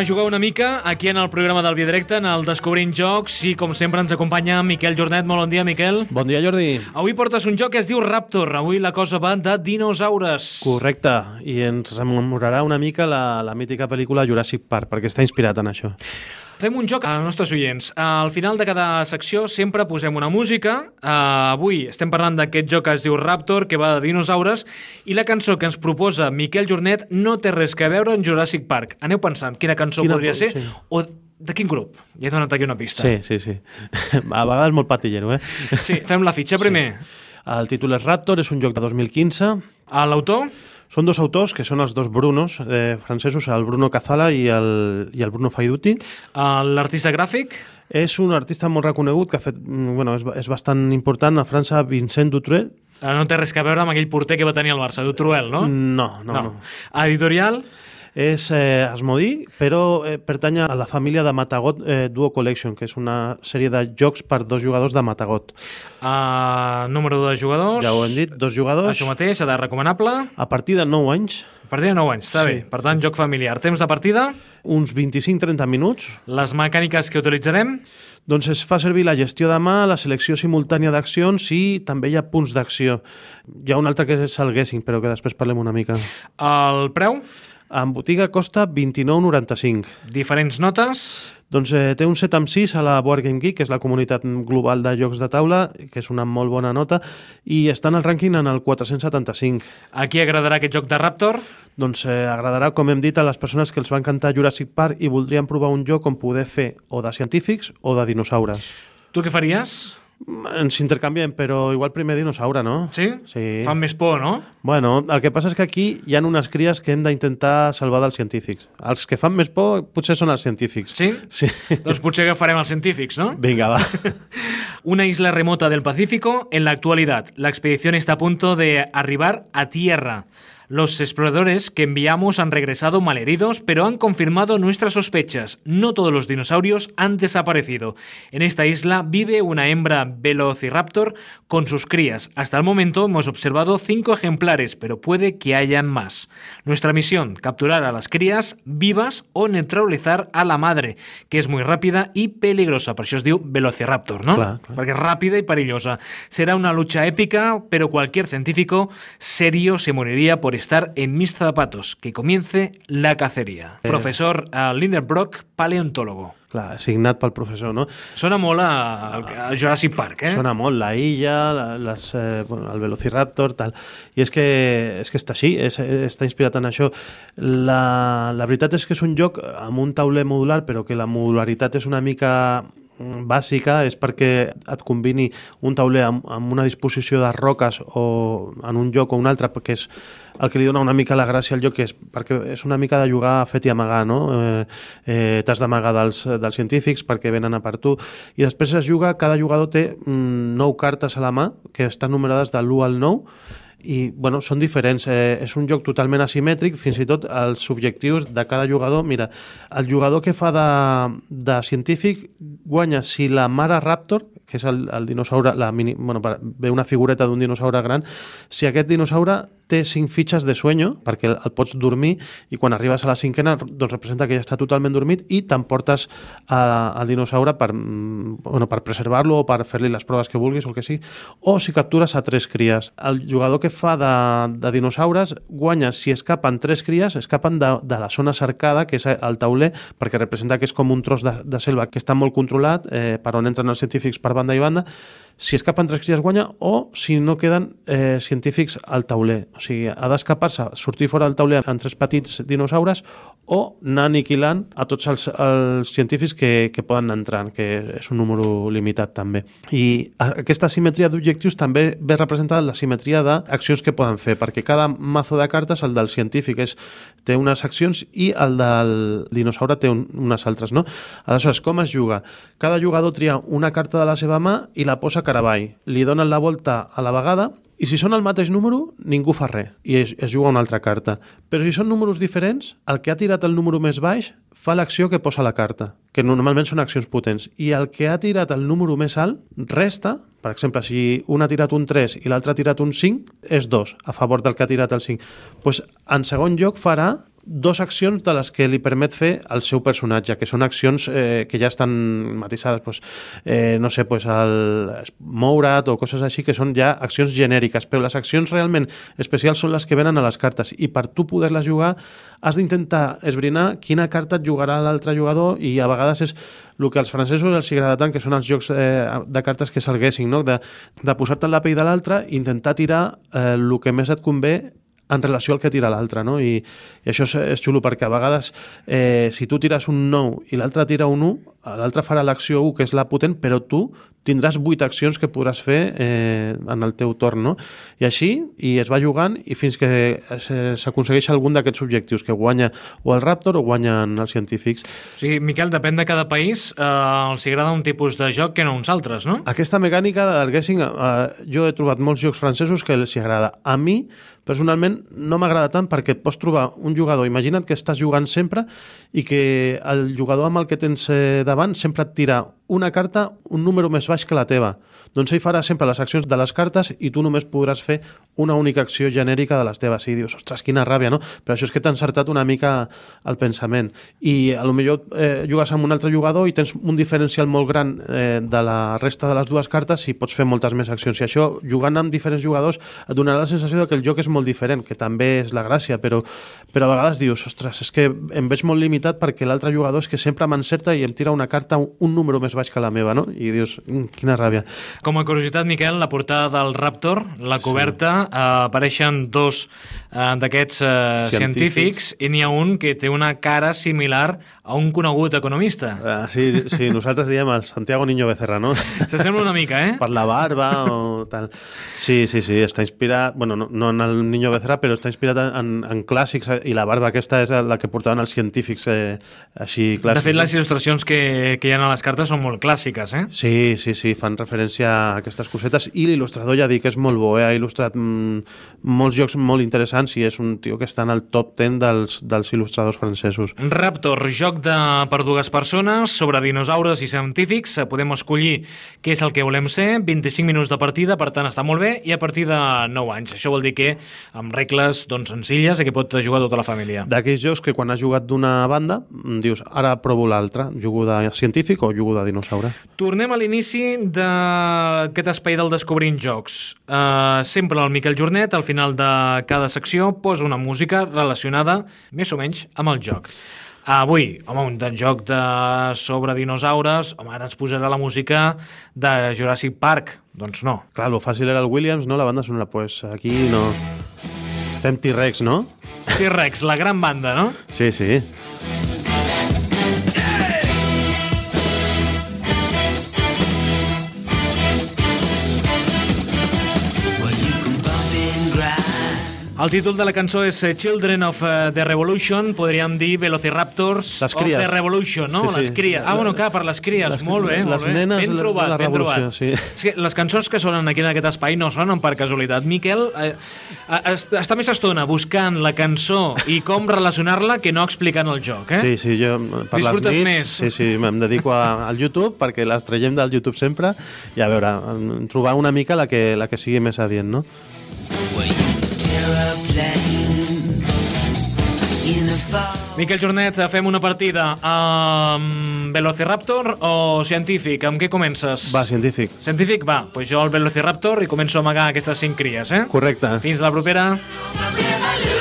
a jugar una mica aquí en el programa del Directe, en el Descobrint Jocs, i com sempre ens acompanya Miquel Jornet. Molt bon dia, Miquel. Bon dia, Jordi. Avui portes un joc que es diu Raptor. Avui la cosa va de dinosaures. Correcte, i ens rememorarà una mica la, la mítica pel·lícula Jurassic Park, perquè està inspirat en això. Fem un joc als nostres oients. Al final de cada secció sempre posem una música. Uh, avui estem parlant d'aquest joc que es diu Raptor, que va de dinosaures, i la cançó que ens proposa Miquel Jornet no té res que veure amb Jurassic Park. Aneu pensant quina cançó Quina podria po- ser sí. o de quin grup. Ja he donat aquí una pista. Sí, sí, sí. A vegades molt patillero, eh? sí fem la fitxa primer. El títol és Raptor, és un joc de 2015. A L'autor? Són dos autors, que són els dos Brunos eh, francesos, el Bruno Cazala i el, i el Bruno Faiduti. a L'artista gràfic? És un artista molt reconegut que ha fet, mm, bueno, és, és bastant important a França, Vincent Dutré. Eh, No té res a veure amb aquell porter que va tenir el Barça, Dutruel, no? No, no, no. Editorial? És eh, Asmodí, però eh, pertany a la família de Matagot eh, Duo Collection, que és una sèrie de jocs per dos jugadors de Matagot. Uh, número de jugadors? Ja ho hem dit, dos jugadors. Això mateix, edat recomanable. A partir de 9 anys, A partir de 9 anys, està Sí. bé. Per tant, joc familiar. Temps de partida, uns 25-30 minuts, les mecàniques que utilitzarem, doncs es fa servir la gestió de mà, la selecció simultània d'accions i també hi ha punts d'acció. Hi ha un altre que és el guessing, però que després parlem una mica. el preu, En botiga costa 29,95. diferents notes, Doncs eh, té un 7 amb 6 a la Board Game Geek, que és la comunitat global de jocs de taula, que és una molt bona nota, i està en el rànquing en el 475. a qui agradarà aquest joc de Raptor? Doncs eh, agradarà, com hem dit, a les persones que els va encantar Jurassic Park i voldrien provar un joc on poder fer o de científics o de dinosaures. Tu què faries? Ens intercanviem, però igual primer dinosaure, no? Sí? Sí. Fan més por, no? Bueno, el que passa és que aquí hi ha unes cries que hem d'intentar salvar dels científics. Els que fan més por potser són els científics. Sí? Sí. Doncs potser agafarem els científics, no? Vinga, va. Una isla remota del Pacífico en la actualidad. La expedición está a punto de arribar a tierra. Los exploradores que enviamos han regresado malheridos, pero han confirmado nuestras sospechas. No todos los dinosaurios han desaparecido. En esta isla vive una hembra velociraptor con sus crías. Hasta el momento hemos observado cinco ejemplares, pero puede que hayan más. Nuestra misión, capturar a las crías vivas o neutralizar a la madre, que es muy rápida y peligrosa. Por eso os digo velociraptor, ¿no? Clar, clar. Porque es rápida y perillosa. Será una lucha épica, pero cualquier científico serio se moriría por estar en mis zapatos. Que comience la cacería. Eh. Profesor uh, Lindenbrock, paleontólogo. Clar, signat pel professor, no? Sona molt a, a Jurassic Park, eh? Sona molt la illa, la, les, eh, bueno, el Velociraptor, tal. I és que, és que està així, és, està inspirat en això. La, la veritat és que és un joc amb un tauler modular, però que la modularitat és una mica mm, bàsica, és perquè et combini un tauler amb, amb una disposició de roques o en un joc o un altre, perquè és el que li dona una mica la gràcia al que és, perquè és una mica de jugar a fet i amagar, no? Eh, eh, T'has d'amagar dels, dels científics perquè venen a per tu, i després es juga, cada jugador té mm, nou cartes a la mà, que estan numerades de l'1 al 9, i bueno, són diferents, eh, és un joc totalment asimètric, fins i tot els objectius de cada jugador, mira, el jugador que fa de, de científic guanya si la mare Raptor, que és el, el dinosaure, la mini, bueno, ve una figureta d'un dinosaure gran, si aquest dinosaure té cinc fitxes de sueño, perquè el, pots dormir, i quan arribes a la cinquena, doncs representa que ja està totalment dormit i t'emportes al dinosaure per, mm, bueno, per preservar-lo o per fer-li les proves que vulguis o el que sigui, o si captures a tres cries. El jugador que fa de, de dinosaures guanya si escapen tres cries, escapen de, de la zona cercada, que és el tauler, perquè representa que és com un tros de, de selva que està molt controlat, eh, per on entren els científics per banda i banda, si escapen tres cries guanya o si no queden eh, científics al tauler. O sigui, ha d'escapar-se, sortir fora del tauler amb tres petits dinosaures o anar aniquilant a tots els, els científics que, que poden entrant, que és un número limitat també. I aquesta simetria d'objectius també ve representada en la simetria d'accions que poden fer, perquè cada mazo de cartes, el del científic és, té unes accions i el del dinosaure té un, unes altres, no? Aleshores, com es juga? Cada jugador tria una carta de la seva mà i la posa cara avall. Li donen la volta a la vegada i si són el mateix número, ningú fa res i es, es juga una altra carta. Però si són números diferents, el que ha tirat el número més baix fa l'acció que posa la carta, que normalment són accions potents. I el que ha tirat el número més alt resta, per exemple, si un ha tirat un 3 i l'altre ha tirat un 5, és 2, a favor del que ha tirat el 5. Pues, en segon lloc farà dos accions de les que li permet fer el seu personatge, que són accions eh, que ja estan matisades, pues, eh, no sé, pues el moure't o coses així, que són ja accions genèriques, però les accions realment especials són les que venen a les cartes i per tu poder-les jugar has d'intentar esbrinar quina carta et jugarà l'altre jugador i a vegades és el que als francesos els agrada tant, que són els jocs eh, de cartes que salguessin, no? de, de posar-te en la pell de l'altre i intentar tirar eh, el que més et convé en relació al que tira l'altre, no? I, I això és, és xulo perquè a vegades eh, si tu tires un 9 i l'altre tira un 1, l'altre farà l'acció 1, que és la potent, però tu tindràs 8 accions que podràs fer eh, en el teu torn, no? I així, i es va jugant i fins que s'aconsegueix algun d'aquests objectius, que guanya o el Raptor o guanyen els científics. O sigui, Miquel, depèn de cada país, eh, els agrada un tipus de joc que no uns altres, no? Aquesta mecànica del guessing, eh, jo he trobat molts jocs francesos que els agrada. A mi, personalment no m'agrada tant perquè et pots trobar un jugador, imagina't que estàs jugant sempre i que el jugador amb el que tens eh, davant sempre et tira una carta un número més baix que la teva doncs ell farà sempre les accions de les cartes i tu només podràs fer una única acció genèrica de les teves. I dius, ostres, quina ràbia, no? Però això és que t'ha encertat una mica el pensament. I a lo millor eh, jugues amb un altre jugador i tens un diferencial molt gran eh, de la resta de les dues cartes i pots fer moltes més accions. I això, jugant amb diferents jugadors, et donarà la sensació de que el joc és molt diferent, que també és la gràcia, però, però a vegades dius, ostres, és que em veig molt limitat perquè l'altre jugador és que sempre m'encerta i em tira una carta un número més baix que la meva, no? I dius, mm, quina ràbia. Com a curiositat, Miquel, la portada del Raptor, la coberta, sí. eh, apareixen dos eh, d'aquests eh, científics. científics i n'hi ha un que té una cara similar a un conegut economista. Ah, sí, sí, nosaltres diem el Santiago Niño Becerra, no? S'assembla una mica, eh? Per la barba o tal. Sí, sí, sí, està inspirat, bueno, no, no en el Niño Becerra, però està inspirat en, en clàssics i la barba aquesta és la que portaven els científics eh, així clàssics. De fet, les il·lustracions que, que hi ha a les cartes són molt clàssiques, eh? Sí, sí, sí, fan referència aquestes cosetes i l'il·lustrador ja dic que és molt bo, eh? ha il·lustrat mm, molts jocs molt interessants i és un tio que està en el top 10 dels, dels il·lustradors francesos. Raptor, joc de per dues persones sobre dinosaures i científics, podem escollir què és el que volem ser, 25 minuts de partida, per tant està molt bé, i a partir de 9 anys. Això vol dir que amb regles doncs, senzilles i que pot jugar tota la família. D'aquells jocs que quan has jugat d'una banda dius, ara provo l'altra, jugo de científic o jugo de dinosaure. Tornem a l'inici d'aquest espai del Descobrint Jocs. Uh, sempre el Miquel Jornet, al final de cada secció, posa una música relacionada, més o menys, amb el joc. Avui, home, un joc de sobre dinosaures, home, ara ens posarà la música de Jurassic Park. Doncs no. Clar, lo fàcil era el Williams, no? La banda sonora, pues aquí no... Fem T-Rex, no? T-Rex, la gran banda, no? Sí, sí. El títol de la cançó és eh, Children of eh, the Revolution, podríem dir Velociraptors of the Revolution, no? Sí, sí. Les cries. Ah, bueno, clar, per les cries, les, molt bé, les molt bé. nenes ben trobat, de la ben revolució, trobat. sí. És que les cançons que sonen aquí en aquest espai no sonen per casualitat. Miquel eh, està més estona buscant la cançó i com relacionar-la que no explicant el joc, eh? Sí, sí, jo per Disfrutes les nits, més. sí, sí, em dedico a, al YouTube perquè les traiem del YouTube sempre i a veure, trobar una mica la que, la que sigui més adient, no? Miquel Jornet, fem una partida amb Velociraptor o científic? Amb què comences? Va, científic. Científic? Va, doncs jo el Velociraptor i començo a amagar aquestes cinc cries, eh? Correcte. Fins la propera. Revolution.